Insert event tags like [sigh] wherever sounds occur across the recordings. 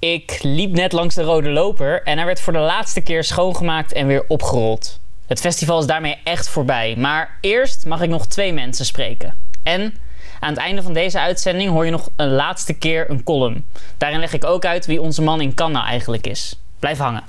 Ik liep net langs de rode loper en hij werd voor de laatste keer schoongemaakt en weer opgerold. Het festival is daarmee echt voorbij, maar eerst mag ik nog twee mensen spreken. En aan het einde van deze uitzending hoor je nog een laatste keer een column. Daarin leg ik ook uit wie onze man in nou eigenlijk is. Blijf hangen.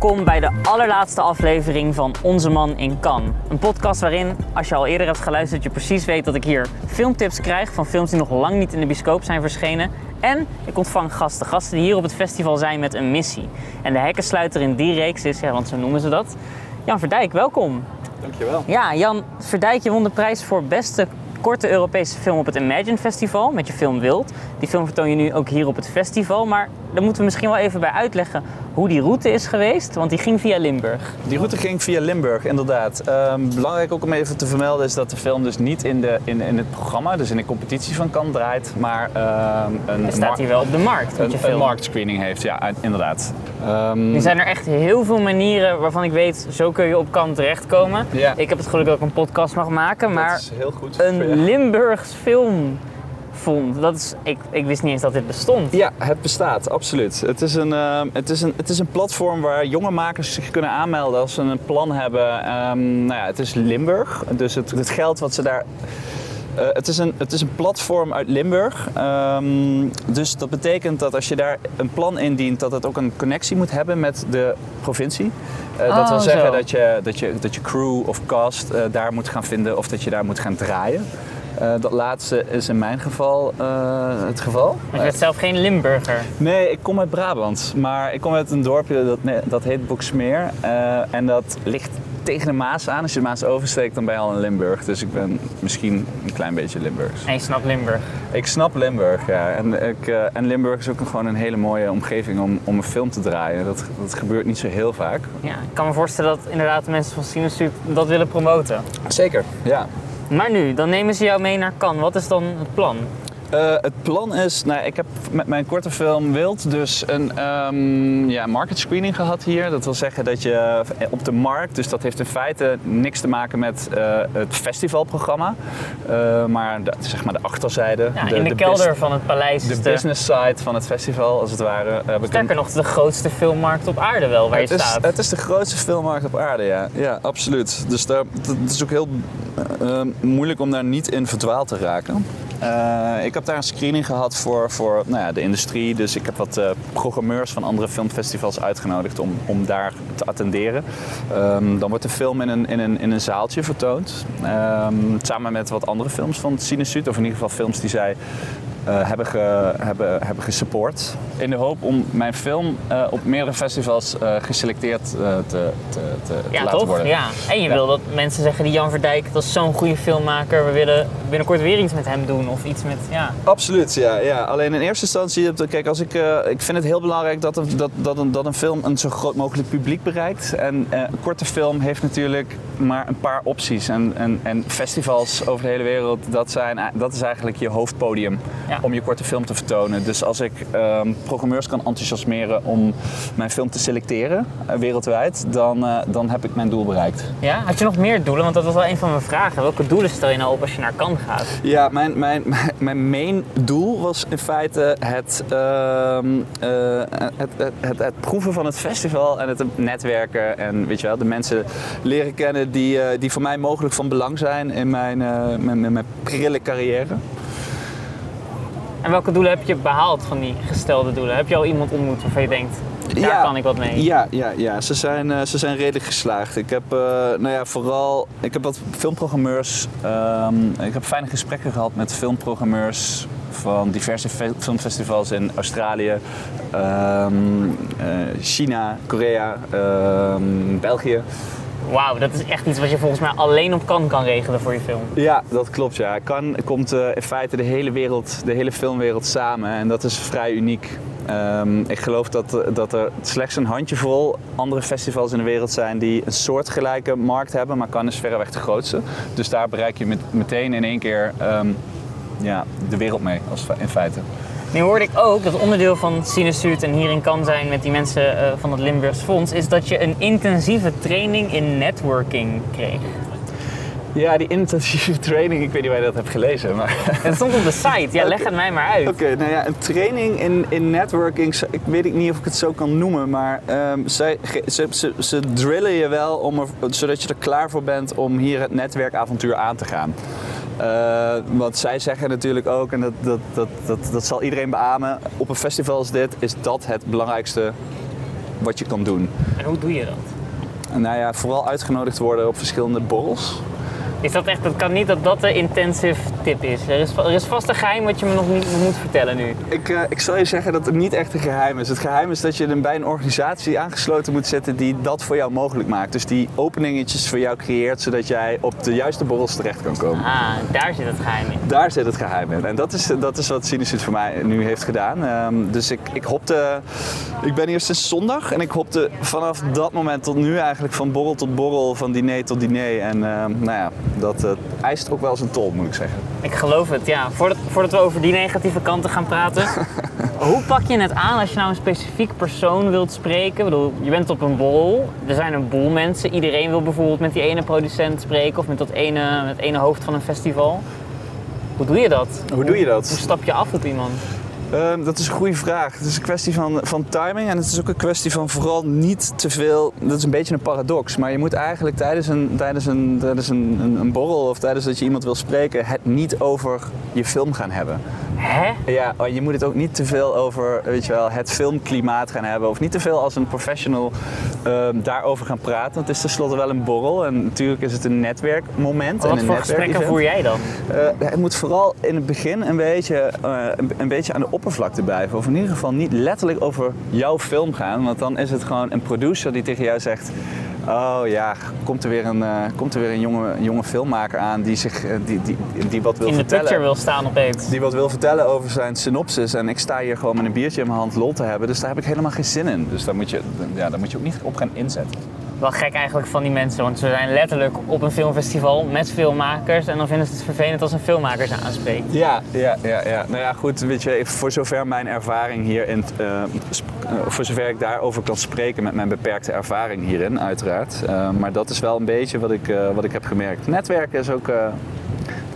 Welkom bij de allerlaatste aflevering van Onze Man in Cannes. Een podcast waarin, als je al eerder hebt geluisterd, je precies weet dat ik hier filmtips krijg van films die nog lang niet in de bioscoop zijn verschenen. En ik ontvang gasten, gasten die hier op het festival zijn met een missie. En de hekkensluiter in die reeks is, ja, want zo noemen ze dat, Jan Verdijk. Welkom. Dankjewel. Ja, Jan Verdijk, je won de prijs voor beste korte Europese film op het Imagine Festival met je film Wild. Die film vertoon je nu ook hier op het festival. Maar daar moeten we misschien wel even bij uitleggen hoe die route is geweest, want die ging via Limburg. Die route ging via Limburg, inderdaad. Ehm, belangrijk ook om even te vermelden is dat de film dus niet in, de, in, in het programma, dus in de competitie van Cannes draait, maar ehm, een, Hij staat hier wel op de markt een, film. marktscreening heeft. Ja, inderdaad. Ehm, Er zijn er echt heel veel manieren waarvan ik weet, zo kun je op kant terechtkomen. Ja. Ik heb het geluk dat ik een podcast mag maken, maar dat is heel goed. voor een. Limburgs film vond, dat is, ik, ik wist niet eens dat dit bestond. Ja, het bestaat, absoluut. Het is, een, ehm, het, is een, het is een platform waar jonge makers zich kunnen aanmelden als ze een plan hebben. Ehm, nou ja, het is Limburg, dus het, het geld wat ze daar. eh, het, is een, het is een platform uit Limburg. Ehm, dus dat betekent dat als je daar een plan indient, dat het ook een connectie moet hebben met de provincie. Eh, dat Oh, wil zeggen zo. dat je, dat, je, dat je crew of cast eh, daar moet gaan vinden of dat je daar moet gaan draaien. Eh, dat laatste is in mijn geval eh, het geval. Je bent zelf geen Limburger. Nee, ik kom uit Brabant, maar ik kom uit een dorpje dat, nee, dat heet Boksmeer. Eh, en dat ligt tegen de Maas aan. Als je de Maas oversteekt, dan ben je al in Limburg. Dus ik ben misschien een klein beetje Limburgs. En je snapt Limburg. Ik snap Limburg, ja. En, ik, en Limburg is ook gewoon een hele mooie omgeving om, om een film te draaien. Dat, dat gebeurt niet zo heel vaak. Ja, ik kan me voorstellen dat inderdaad mensen van Cinesuit dat willen promoten. Zeker, ja. Maar nu, dan nemen ze jou mee naar Cannes. Wat is dan het plan? Eh, het plan is, nou, ik heb met mijn korte film Wild dus een ehm, ja, market screening gehad hier. Dat wil zeggen dat je op de markt, dus dat heeft in feite niks te maken met eh, het festivalprogramma, eh, maar de, zeg maar de achterzijde. Ja, in de, kelder van het paleis De de, business side van het festival, als het ware. sterker nog, de grootste filmmarkt op aarde wel, waar je is, staat. het is de grootste filmmarkt op aarde, ja. Ja, absoluut. Dus daar, het is ook heel eh, moeilijk om daar niet in verdwaald te raken. Eh, ik heb daar een screening gehad voor, voor nou ja, de industrie. Dus ik heb wat eh, programmeurs van andere filmfestivals uitgenodigd om, om daar te attenderen. Ehm, dan wordt de film in een, in een, in een zaaltje vertoond. Ehm, samen met wat andere films van Cinesuit. Of in ieder geval films die zij hebben, ge, hebben, hebben gesupport. In de hoop om mijn film eh, op meerdere festivals eh, geselecteerd eh, te, te, te, ja, laten toch? worden. Ja. En je Ja. wil dat mensen zeggen, die Jan Verdijk, dat is zo'n goede filmmaker. We willen binnenkort weer iets met hem doen. Of iets met, ja. Absoluut, ja, ja. Alleen in eerste instantie, kijk, als ik, eh, ik vind het heel belangrijk dat, een- dat, dat, een, dat een film een zo groot mogelijk publiek bereikt. En eh, een korte film heeft natuurlijk maar een paar opties. En, en, en festivals over de hele wereld, dat, zijn, dat is eigenlijk je hoofdpodium Ja. om je korte film te vertonen. Dus als ik ehm, programmeurs kan enthousiasmeren om mijn film te selecteren eh, wereldwijd, dan, eh, dan heb ik mijn doel bereikt. ja. Had je nog meer doelen? Want dat was wel een van mijn vragen. Welke doelen stel je nou op als je naar Cannes gaat? Ja, mijn, mijn, [laughs] mijn main doel was in feite het, eh, het, het, het, het proeven van het festival en het netwerken. En weet je wel, de mensen leren kennen die, die voor mij mogelijk van belang zijn in mijn, mijn, mijn, mijn prille carrière. En welke doelen heb je behaald van die gestelde doelen? Heb je al iemand ontmoet waarvan je denkt, daar Ja. kan ik wat mee? Ja, ja, ja. Ze, zijn, eh, ze zijn redelijk geslaagd. Ik heb, eh, nou ja, vooral, ik heb wat filmprogrammeurs. ehm, ik heb fijne gesprekken gehad met filmprogrammeurs van diverse fe- filmfestivals in Australië, ehm, eh, China, Korea, ehm, België. Wauw, dat is echt iets wat je volgens mij alleen op Cannes kan regelen voor je film. Ja, dat klopt. Ja. Kan komt eh, in feite de hele wereld, de hele filmwereld samen en dat is vrij uniek. Ehm, ik geloof dat, eh, dat er slechts een handjevol andere festivals in de wereld zijn die een soortgelijke markt hebben, maar Cannes is verreweg de grootste. Dus daar bereik je met, meteen in één keer ehm, ja, de wereld mee, als, in feite. Nu hoorde ik ook dat onderdeel van Sinusuit en hierin kan zijn met die mensen uh, van het Limburgs Fonds, is dat je een intensieve training in networking kreeg. Ja, die intensieve [laughs] training, ik weet niet waar je dat hebt gelezen. Maar... Het stond op de site, ja, [laughs] leg het mij maar uit. Oké, nou ja, een training in, in networking, ik weet niet of ik het zo kan noemen, maar um, zij, ze, ze, ze, drillen je wel om er, zodat je er klaar voor bent om hier het netwerkavontuur aan te gaan. Uh, want zij zeggen natuurlijk ook, en dat, dat, dat, dat, dat zal iedereen beamen, op een festival als dit is dat het belangrijkste wat je kan doen. En hoe doe je dat? Nou ja, vooral uitgenodigd worden op verschillende borrels. Is dat echt, het kan niet dat dat de intensive tip is. Er is, er is vast een geheim wat je me nog niet moet vertellen nu. Ik, uh, ik zal je zeggen dat het niet echt een geheim is. Het geheim is dat je bij een organisatie aangesloten moet zetten die dat voor jou mogelijk maakt. Dus die openingetjes voor jou creëert, zodat jij op de juiste borrels terecht kan komen. Ah, daar zit het geheim in. Daar zit het geheim in. En dat is, dat is wat Sinus voor mij nu heeft gedaan. Um, dus ik, ik hopte, ik ben hier sinds zondag en ik hopte vanaf dat moment tot nu eigenlijk van borrel tot borrel, van diner tot diner. En uh, nou ja, dat uh, eist ook wel zijn tol, moet ik zeggen. Ik geloof het, ja. Voordat, voordat we over die negatieve kanten gaan praten. [laughs] hoe pak je het aan als je nou een specifiek persoon wilt spreken? Ik bedoel, je bent op een bol, er zijn een boel mensen. Iedereen wil bijvoorbeeld met die ene producent spreken of met dat ene, met ene hoofd van een festival. Hoe doe je dat? Hoe, hoe doe je dat? Hoe stap je af op iemand? Um, dat is een goede vraag. Het is een kwestie van, van timing en het is ook een kwestie van vooral niet te veel. Dat is een beetje een paradox, maar je moet eigenlijk tijdens een, tijdens een, tijdens een, een, een borrel of tijdens dat je iemand wil spreken, het niet over je film gaan hebben. Hè? Ja, oh, je moet het ook niet te veel over weet je wel, het filmklimaat gaan hebben. Of niet te veel als een professional um, daarover gaan praten. Want het is tenslotte wel een borrel. En natuurlijk is het een netwerkmoment. Wat en een voor gesprekken voer jij dan? Uh, het moet vooral in het begin een beetje, uh, een, een, beetje aan de oppervlakte blijven. Of in ieder geval niet letterlijk over jouw film gaan. Want dan is het gewoon een producer die tegen jou zegt... Oh ja, komt er weer een, uh, komt er weer een jonge, jonge filmmaker aan die, zich, uh, die, die, die wat wil in vertellen. In de picture wil staan opeens. Die wat wil vertellen over zijn synopsis. En ik sta hier gewoon met een biertje in mijn hand lol te hebben. Dus daar heb ik helemaal geen zin in. Dus daar moet je, ja, daar moet je ook niet op gaan inzetten. Wel gek eigenlijk van die mensen, want ze zijn letterlijk op een filmfestival met filmmakers en dan vinden ze het vervelend als een filmmaker ze aanspreekt. Ja, ja, ja, ja. Nou ja, goed, weet je, voor zover mijn ervaring hierin, uh, voor zover ik daarover kan spreken met mijn beperkte ervaring hierin, uiteraard. Uh, maar dat is wel een beetje wat ik, wat ik heb gemerkt. Netwerken is ook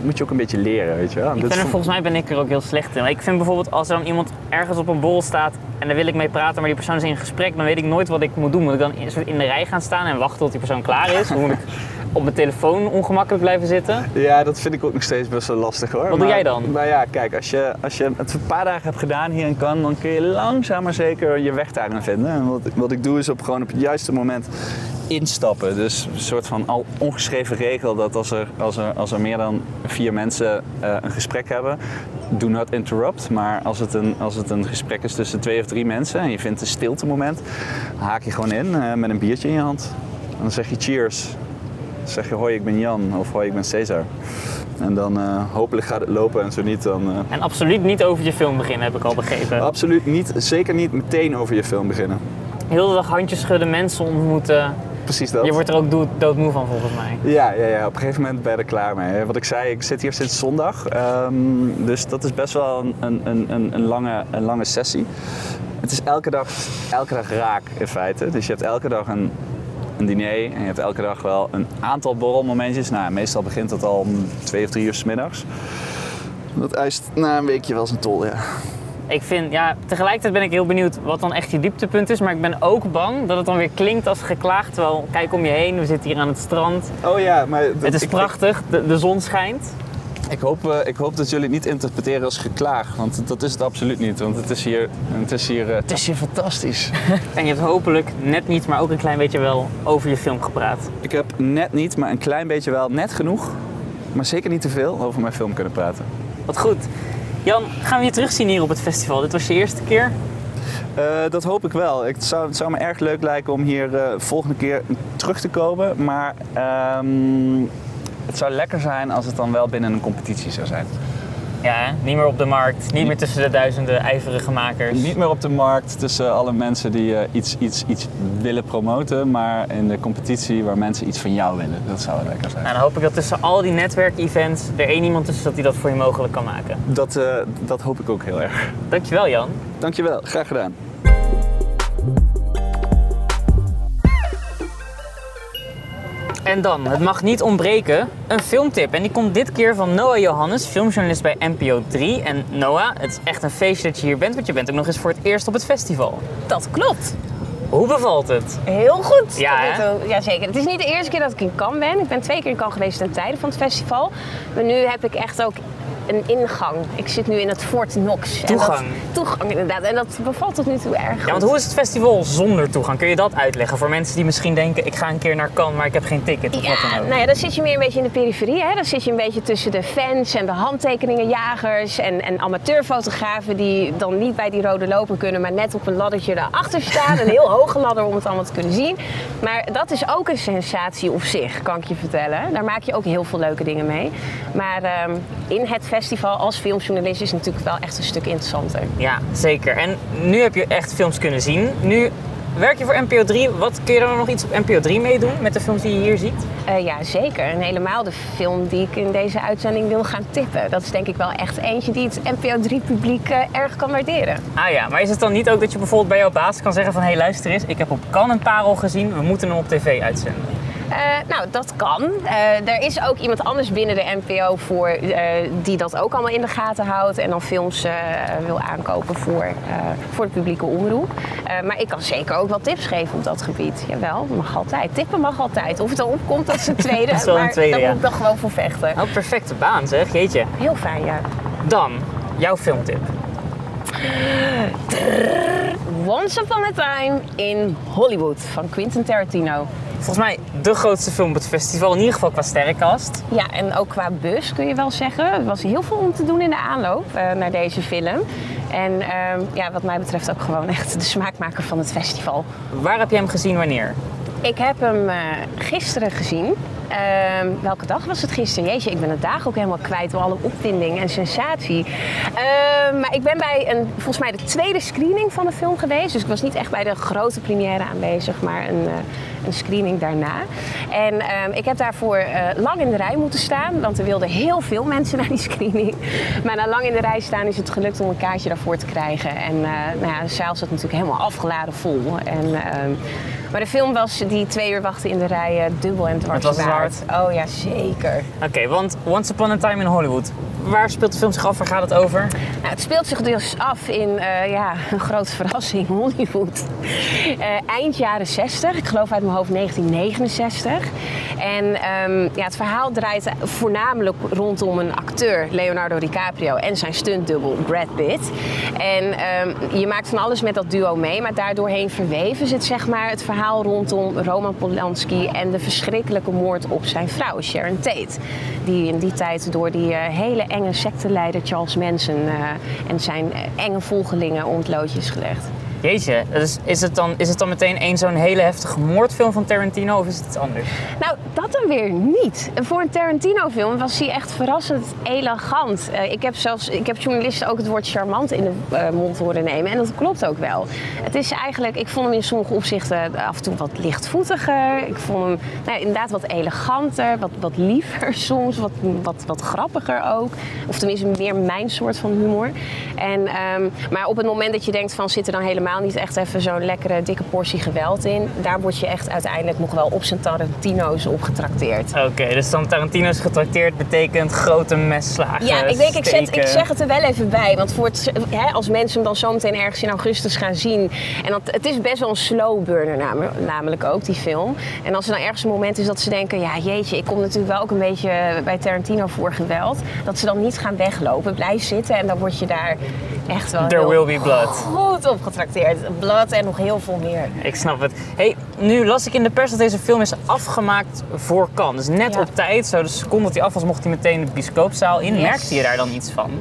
moet je ook een beetje leren, weet je wel. Ik ben er, volgens mij ben ik er ook heel slecht in. Ik vind bijvoorbeeld als er dan iemand ergens op een bol staat en daar wil ik mee praten, maar die persoon is in gesprek, dan weet ik nooit wat ik moet doen. Moet ik dan in de rij gaan staan en wachten tot die persoon klaar is? Of moet ik [laughs] op mijn telefoon ongemakkelijk blijven zitten? Ja, dat vind ik ook nog steeds best wel lastig hoor. Wat maar, doe jij dan? Nou ja, kijk, als je, als je het een paar dagen hebt gedaan hier in Cannes, dan kun je langzaam maar zeker je weg daarin vinden. En wat, wat ik doe is op, gewoon op het juiste moment instappen. Dus een soort van al ongeschreven regel dat als er, als er, als er meer dan vier mensen uh, een gesprek hebben, do not interrupt. Maar als het, een, als het een gesprek is tussen twee of drie mensen en je vindt een stilte moment, haak je gewoon in uh, met een biertje in je hand. En dan zeg je cheers. Dan zeg je hoi, ik ben Jan of hoi, ik ben Cesar. En dan uh, hopelijk gaat het lopen en zo niet dan... Uh... En absoluut niet over je film beginnen, heb ik al begrepen. Absoluut niet. Zeker niet meteen over je film beginnen. Heel de dag handjes schudden, mensen ontmoeten. Precies dat. Je wordt er ook dood, doodmoe van volgens mij. Ja, ja, ja, op een gegeven moment ben je er klaar mee. Wat ik zei, ik zit hier sinds zondag. Um, dus dat is best wel een, een, een, een, lange, een lange sessie. Het is elke dag, elke dag raak in feite. Dus je hebt elke dag een, een diner en je hebt elke dag wel een aantal borrelmomentjes. Nou, meestal begint dat al om twee of drie uur s middags. Dat eist na een weekje wel zijn tol, ja. Ik vind, ja, tegelijkertijd ben ik heel benieuwd wat dan echt je dieptepunt is. Maar ik ben ook bang dat het dan weer klinkt als geklaagd. Terwijl, kijk om je heen, we zitten hier aan het strand. Oh ja, maar... Het is ik, prachtig, de, de zon schijnt. Ik hoop, uh, ik hoop dat jullie het niet interpreteren als geklaag, want dat is het absoluut niet. Want het is hier, het is hier, uh, het is hier fantastisch. [laughs] en je hebt hopelijk net niet, maar ook een klein beetje wel over je film gepraat. Ik heb net niet, maar een klein beetje wel, net genoeg, maar zeker niet te veel over mijn film kunnen praten. Wat goed. Jan, gaan we je terugzien hier op het festival? Dit was je eerste keer? Uh, dat hoop ik wel. Het zou, het zou me erg leuk lijken om hier uh, volgende keer terug te komen. Maar um, het zou lekker zijn als het dan wel binnen een competitie zou zijn. Ja, niet meer op de markt, niet meer tussen de duizenden ijverige makers. Niet meer op de markt tussen alle mensen die eh, iets, iets, iets willen promoten, maar in de competitie waar mensen iets van jou willen. Dat zou wel lekker zijn. Nou, dan hoop ik dat tussen al die netwerkevents er één iemand is dat die dat voor je mogelijk kan maken. Dat, eh, dat hoop ik ook heel erg. Dankjewel Jan. Dankjewel, graag gedaan. En dan, het mag niet ontbreken, een filmtip. En die komt dit keer van Noah Johannes, filmjournalist bij NPO 3. En Noah, het is echt een feestje dat je hier bent, want je bent ook nog eens voor het eerst op het festival. Dat klopt. Hoe bevalt het? Heel goed. Ja. Jazeker. Het is niet de eerste keer dat ik in Cannes ben. Ik ben twee keer in Cannes geweest ten tijde van het festival. Maar nu heb ik echt ook een ingang. Ik zit nu in het Fort Knox. En Toegang. dat- toegang inderdaad. En dat bevalt tot nu toe erg. Ja, want hoe is het festival zonder toegang? Kun je dat uitleggen voor mensen die misschien denken, ik ga een keer naar Cannes, maar ik heb geen ticket of wat dan Ja, ook? nou ja, dan zit je meer een beetje in de periferie. Hè? Dan zit je een beetje tussen de fans en de handtekeningenjagers en, en amateurfotografen die dan niet bij die rode lopen kunnen, maar net op een laddertje daarachter staan. Een heel [laughs] hoge ladder om het allemaal te kunnen zien. Maar dat is ook een sensatie op zich, kan ik je vertellen. Daar maak je ook heel veel leuke dingen mee. Maar ehm, in het festival als filmjournalist is natuurlijk wel echt een stuk interessanter. Ja, zeker. En nu heb je echt films kunnen zien. Nu werk je voor NPO 3. Wat kun je dan nog iets op NPO 3 meedoen met de films die je hier ziet? Eh, ja, zeker. En helemaal de film die ik in deze uitzending wil gaan tippen. Dat is denk ik wel echt eentje die het NPO 3-publiek erg kan waarderen. Ah ja, maar is het dan niet ook dat je bijvoorbeeld bij jouw baas kan zeggen van... hé, hey, luister eens, ik heb op Cannes een parel gezien, we moeten hem op tv uitzenden. Eh, nou, dat kan. Eh, er is ook iemand anders binnen de NPO voor eh, die dat ook allemaal in de gaten houdt en dan films wil aankopen voor, voor de publieke omroep. Maar ik kan zeker ook wel tips geven op dat gebied. Jawel, mag altijd. Tippen mag altijd. Of het dan opkomt, dat is een tweede. [laughs] Dat is wel een maar daar ja. moet ik dan gewoon voor vechten. Oh, perfecte baan zeg, jeetje. Heel fijn, ja. Dan, jouw filmtip. Once Upon a Time in Hollywood van Quentin Tarantino. Volgens mij de grootste film op het festival, in ieder geval qua sterrenkast. Ja, en ook qua bus kun je wel zeggen. Er was heel veel om te doen in de aanloop eh, naar deze film. En ehm, ja, wat mij betreft ook gewoon echt de smaakmaker van het festival. Waar heb je hem gezien wanneer? Ik heb hem eh, gisteren gezien. Ehm, welke dag was het gisteren? Jeetje, ik ben de dagen ook helemaal kwijt door alle opwinding en sensatie. Ehm, maar ik ben bij een, volgens mij de tweede screening van de film geweest. Dus ik was niet echt bij de grote première aanwezig, maar een, eh, een screening daarna. En ehm, ik heb daarvoor eh, lang in de rij moeten staan, want er wilden heel veel mensen naar die screening. Maar na lang in de rij staan is het gelukt om een kaartje daarvoor te krijgen. En eh, nou ja, de zaal zat natuurlijk helemaal afgeladen vol. En, maar de film was die twee uur wachten in de rij eh, dubbel en dwars was het waard. Oh ja, zeker. Oké, want Once Upon a Time in Hollywood. Waar speelt de film zich af? Waar gaat het over? Nou, het speelt zich dus af in eh, ja, een grote [laughs] verrassing, Hollywood. Eh, eind jaren 60, ik geloof uit mijn hoofd 1969. En ehm, ja, het verhaal draait voornamelijk rondom een acteur, Leonardo DiCaprio, en zijn stuntdubbel Brad Pitt. En ehm, je maakt van alles met dat duo mee, maar daardoorheen verweven het, zeg maar, het verhaal rondom Roman Polanski en de verschrikkelijke moord op zijn vrouw, Sharon Tate. Die in die tijd door die eh, hele enge secteleider Charles Manson eh, en zijn enge volgelingen loodje is gelegd. Jeetje, is het dan, is het dan meteen één zo'n hele heftige moordfilm van Tarantino of is het iets anders? Nou, dat dan weer niet. Voor een Tarantino-film was hij echt verrassend elegant. Eh, ik heb zelfs, ik heb journalisten ook het woord charmant in de eh, mond horen nemen. En dat klopt ook wel. Het is eigenlijk, ik vond hem in sommige opzichten af en toe wat lichtvoetiger. Ik vond hem nou, inderdaad wat eleganter, wat, wat liever [laughs] soms, wat, wat, wat grappiger ook. Of tenminste meer mijn soort van humor. En, ehm, maar op het moment dat je denkt van zit er dan helemaal niet echt even zo'n lekkere dikke portie geweld in. Daar word je echt uiteindelijk nog wel op zijn Tarantino's op getrakteerd. Oké, dus dan Tarantino's getrakteerd betekent grote messlagen. Ja, ik denk, ik, zet, ik zeg het er wel even bij. Want voor het, hè, als mensen hem dan zometeen ergens in augustus gaan zien. En dat, het is best wel een slow burner nam- namelijk ook, die film. En als er dan ergens een moment is dat ze denken... Ja, jeetje, ik kom natuurlijk wel ook een beetje bij Tarantino voor geweld. Dat ze dan niet gaan weglopen. Blijf zitten en dan word je daar echt wel There will be blood. goed op getrakteerd. Blood en nog heel veel meer. Ik snap het. Hey, nu las ik in de pers dat deze film is afgemaakt voor Cannes. Dus net Ja. op tijd, zo de seconde dat hij af was, mocht hij meteen de bioscoopzaal in. Yes. Merkte je daar dan iets van?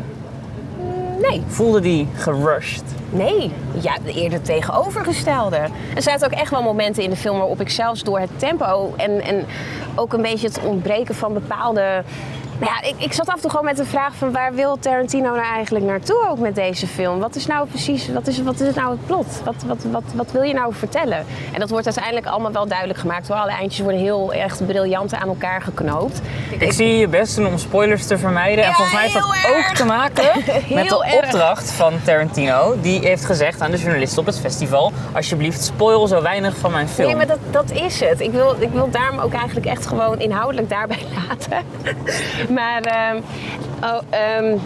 Nee, Voelde die gerushed? Nee, ja, eerder tegenovergestelde. Er zaten ook echt wel momenten in de film waarop ik zelfs door het tempo en, en ook een beetje het ontbreken van bepaalde ja, ik, ik zat af en toe gewoon met de vraag van waar wil Tarantino nou eigenlijk naartoe ook met deze film? Wat is nou precies, wat is, wat is het nou het plot? Wat, wat, wat, wat wil je nou vertellen? En dat wordt uiteindelijk allemaal wel duidelijk gemaakt hoor. Alle eindjes worden heel echt briljant aan elkaar geknoopt. Ik zie je best doen om spoilers te vermijden. en volgens mij heeft dat ook te maken [laughs] met de erg. opdracht van Tarantino. Die heeft gezegd aan de journalisten op het festival: alsjeblieft, spoil zo weinig van mijn film. Nee, maar dat, dat is het. Ik wil, ik wil daarom ook eigenlijk echt gewoon inhoudelijk daarbij [laughs] laten. Maar, ehm, oh, ehm,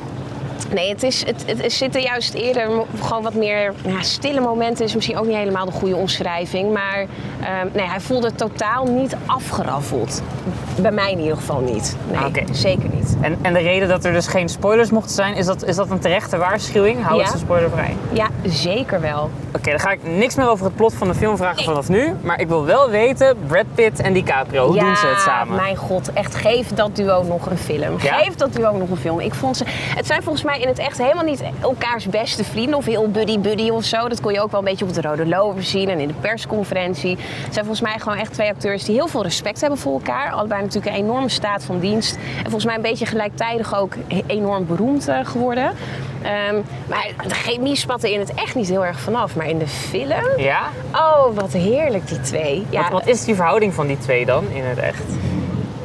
nee, het, is, het, het, er zitten juist eerder gewoon wat meer ja, stille momenten. Is misschien ook niet helemaal de goede omschrijving. Maar ehm, nee, hij voelde totaal niet afgeraffeld. Bij mij in ieder geval niet. Nee, zeker niet. En, en de reden dat er dus geen spoilers mochten zijn, is dat, is dat een terechte waarschuwing? Hou Ja. het spoilervrij. Ja, zeker wel. Oké, dan ga ik niks meer over het plot van de film vragen vanaf nu. Maar ik wil wel weten, Brad Pitt en DiCaprio, hoe ja, doen ze het samen? mijn god. Echt, geef dat duo nog een film. Ja? Geef dat duo nog een film. Ik vond ze... Het zijn volgens mij in het echt helemaal niet elkaars beste vrienden... of heel buddy-buddy of zo. Dat kon je ook wel een beetje op de Rode Loper zien... en in de persconferentie. Het zijn volgens mij gewoon echt twee acteurs... die heel veel respect hebben voor elkaar. Allebei natuurlijk een enorme staat van dienst. En volgens mij een beetje gelijktijdig ook enorm beroemd eh, geworden. Ehm, maar de chemie spatte in het echt niet heel erg vanaf. Maar in de film... Ja? Oh, wat heerlijk die twee. Ja, Wat, wat is die verhouding van die twee dan in het echt?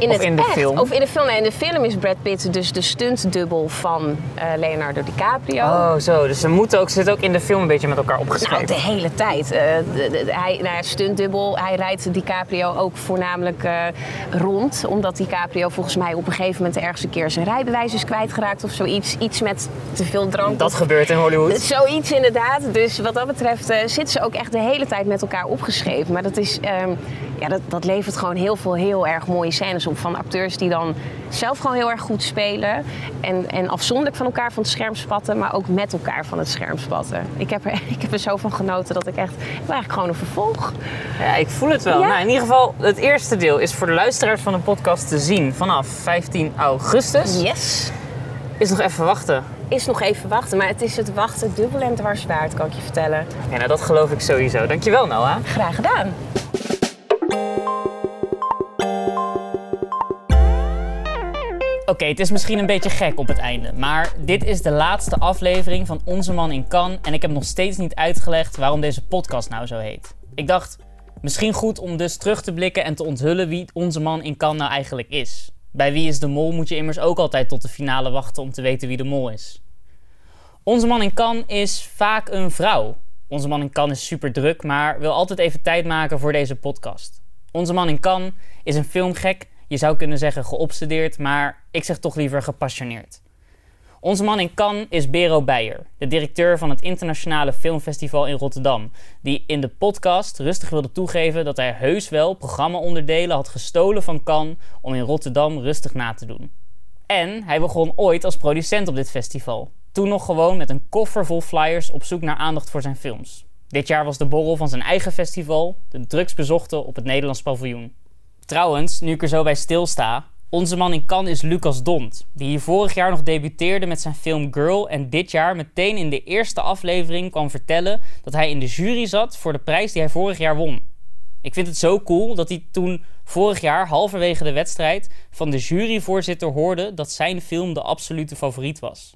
In Of het in de echt, film? Of in de film. Nee, in de film is Brad Pitt dus de stuntdubbel van eh, Leonardo DiCaprio. Oh, zo. Dus ze moeten ook, ze zitten ook in de film een beetje met elkaar opgeschreven. Nou, de hele tijd. Eh, de, de- de- hij, nou ja, stuntdubbel. Hij rijdt DiCaprio ook voornamelijk eh, rond. Omdat DiCaprio volgens mij op een gegeven moment ergens een keer zijn rijbewijs is kwijtgeraakt of zoiets. Iets met te veel drank. Dat gebeurt in Hollywood. Zoiets inderdaad. Dus wat dat betreft zitten ze ook echt de hele tijd met elkaar opgeschreven. Maar dat, is, ehm, ja, dat, dat levert gewoon heel veel heel erg mooie scènes op. Van acteurs die dan zelf gewoon heel erg goed spelen. En, en afzonderlijk van elkaar van het scherm spatten. Maar ook met elkaar van het scherm spatten. Ik heb er, [laughs] ik heb er zo van genoten dat ik echt... Ik wil eigenlijk gewoon een vervolg. Ja, ik voel het wel. Ja? Nou, in ieder geval, het eerste deel is voor de luisteraars van de podcast te zien vanaf 15 augustus. Yes. Is nog even wachten. Is nog even wachten. Maar het is het wachten dubbel en dwars waard, kan ik je vertellen. Ja, nou, dat geloof ik sowieso. Dankjewel, Noah. Graag gedaan. Oké, het is misschien een beetje gek op het einde, maar dit is de laatste aflevering van Onze Man in Cannes en ik heb nog steeds niet uitgelegd waarom deze podcast nou zo heet. Ik dacht, misschien goed om dus terug te blikken en te onthullen wie Onze Man in Cannes nou eigenlijk is. Bij Wie is de Mol moet je immers ook altijd tot de finale wachten om te weten wie de mol is. Onze Man in Cannes is vaak een vrouw. Onze Man in Cannes is super druk, maar wil altijd even tijd maken voor deze podcast. Onze Man in Cannes is een filmgek. Je zou kunnen zeggen geobsedeerd, maar ik zeg toch liever gepassioneerd. Onze man in Cannes is Bero Beijer, de directeur van het Internationale Filmfestival in Rotterdam, die in de podcast rustig wilde toegeven dat hij heus wel programmaonderdelen had gestolen van Cannes om in Rotterdam rustig na te doen. En hij begon ooit als producent op dit festival. Toen nog gewoon met een koffer vol flyers op zoek naar aandacht voor zijn films. Dit jaar was de borrel van zijn eigen festival, de drugsbezochte op het Nederlands paviljoen. Trouwens, nu ik er zo bij stilsta, onze man in Cannes is Lucas Dont, die hier vorig jaar nog debuteerde met zijn film Girl en dit jaar meteen in de eerste aflevering kwam vertellen dat hij in de jury zat voor de prijs die hij vorig jaar won. Ik vind het zo cool dat hij toen vorig jaar halverwege de wedstrijd van de juryvoorzitter hoorde dat zijn film de absolute favoriet was.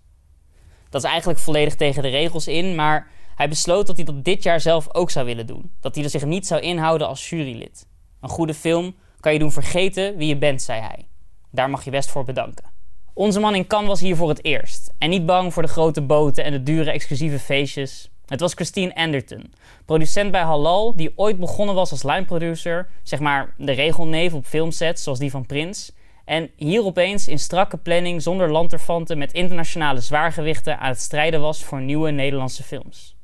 Dat is eigenlijk volledig tegen de regels in, maar hij besloot dat hij dat dit jaar zelf ook zou willen doen. Dat hij er zich niet zou inhouden als jurylid. Een goede film kan je doen vergeten wie je bent, zei hij. Daar mag je best voor bedanken. Onze man in Cannes was hier voor het eerst. En niet bang voor de grote boten en de dure exclusieve feestjes. Het was Christine Anderton, producent bij Halal, die ooit begonnen was als line producer, zeg maar de regelneef op filmsets zoals die van Prins. En hier opeens in strakke planning zonder lanterfanten met internationale zwaargewichten aan het strijden was voor nieuwe Nederlandse films.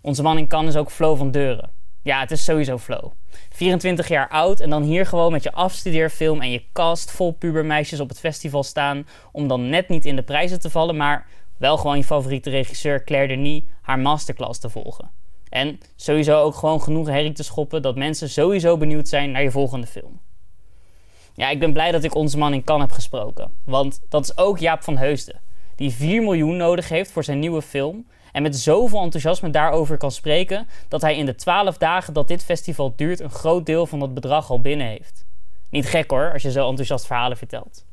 Onze man in Cannes is ook Flo van Deuren. Ja, het is sowieso Flo. 24 jaar oud en dan hier gewoon met je afstudeerfilm en je cast vol pubermeisjes op het festival staan om dan net niet in de prijzen te vallen, maar wel gewoon je favoriete regisseur Claire Denis haar masterclass te volgen. En sowieso ook gewoon genoeg herrie te schoppen dat mensen sowieso benieuwd zijn naar je volgende film. Ja, ik ben blij dat ik onze man in Cannes heb gesproken. Want dat is ook Jaap van Heusden. Die 4 miljoen nodig heeft voor zijn nieuwe film. En met zoveel enthousiasme daarover kan spreken. dat hij in de 12 dagen dat dit festival duurt. een groot deel van dat bedrag al binnen heeft. Niet gek hoor, als je zo enthousiast verhalen vertelt.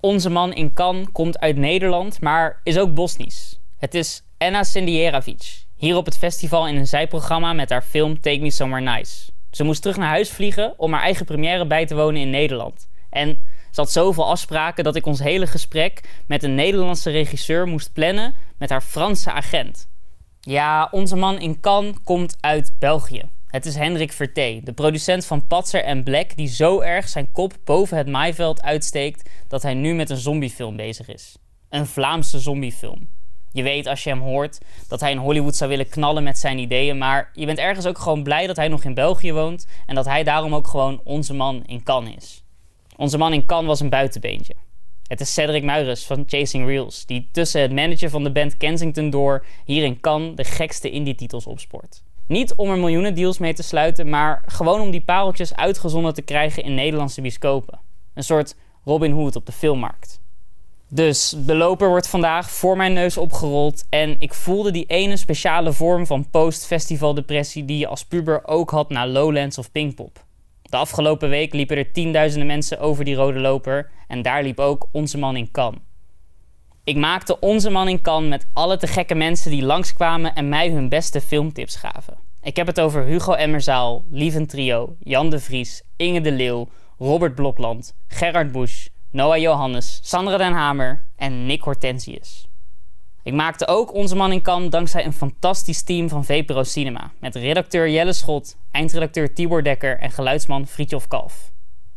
Onze man in Cannes komt uit Nederland, maar is ook Bosnisch. Het is Anna Sendierovic, hier op het festival in een zijprogramma met haar film Take Me Somewhere Nice. Ze moest terug naar huis vliegen om haar eigen première bij te wonen in Nederland. En ze had zoveel afspraken dat ik ons hele gesprek met een Nederlandse regisseur moest plannen met haar Franse agent. Ja, onze man in Cannes komt uit België. Het is Hendrik Verté, de producent van Patser en Black, die zo erg zijn kop boven het maaiveld uitsteekt dat hij nu met een zombiefilm bezig is. Een Vlaamse zombiefilm. Je weet als je hem hoort dat hij in Hollywood zou willen knallen met zijn ideeën, maar je bent ergens ook gewoon blij dat hij nog in België woont en dat hij daarom ook gewoon onze man in Cannes is. Onze man in Cannes was een buitenbeentje. Het is Cedric Muiris van Chasing Reels, die tussen het manager van de band Kensington door hier in Cannes de gekste indie-titels opsport. Niet om er miljoenen deals mee te sluiten, maar gewoon om die pareltjes uitgezonden te krijgen in Nederlandse bioscopen. Een soort Robin Hood op de filmmarkt. Dus de loper wordt vandaag voor mijn neus opgerold en ik voelde die ene speciale vorm van post-festival depressie die je als puber ook had na Lowlands of Pinkpop. De afgelopen week liepen er tienduizenden mensen over die rode loper en daar liep ook onze man in Cannes. Ik maakte onze man in Cannes met alle te gekke mensen die langskwamen en mij hun beste filmtips gaven. Ik heb het over Hugo Emmerzaal, Lieven Trio, Jan de Vries, Inge de Leeuw, Robert Blokland, Gerard Busch, Noah Johannes, Sandra den Hamer en Nick Hortensius. Ik maakte ook Onze Man in Cannes dankzij een fantastisch team van VPRO Cinema. Met redacteur Jelle Schot, eindredacteur Tibor Dekker en geluidsman Fritjof Kalf.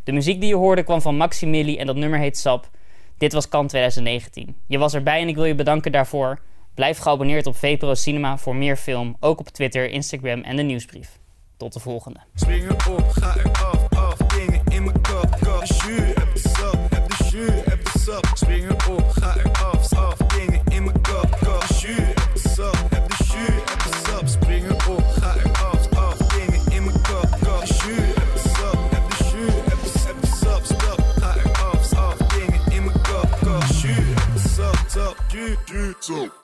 De muziek die je hoorde kwam van Maximili en dat nummer heet Sap. Dit was Cannes 2019. Je was erbij en ik wil je bedanken daarvoor. Blijf geabonneerd op VPRO Cinema voor meer film, ook op Twitter, Instagram en de nieuwsbrief. Tot de volgende. Op, ga dingen in mijn kop. De op, ga dingen jus, heb de sap, heb de jus, heb de sap. Spring op, in mijn kop, kop. Jus, heb de sap, heb de jus, heb de, heb de sap, in mijn kop, kop. Jus, heb de sap, jus, zo.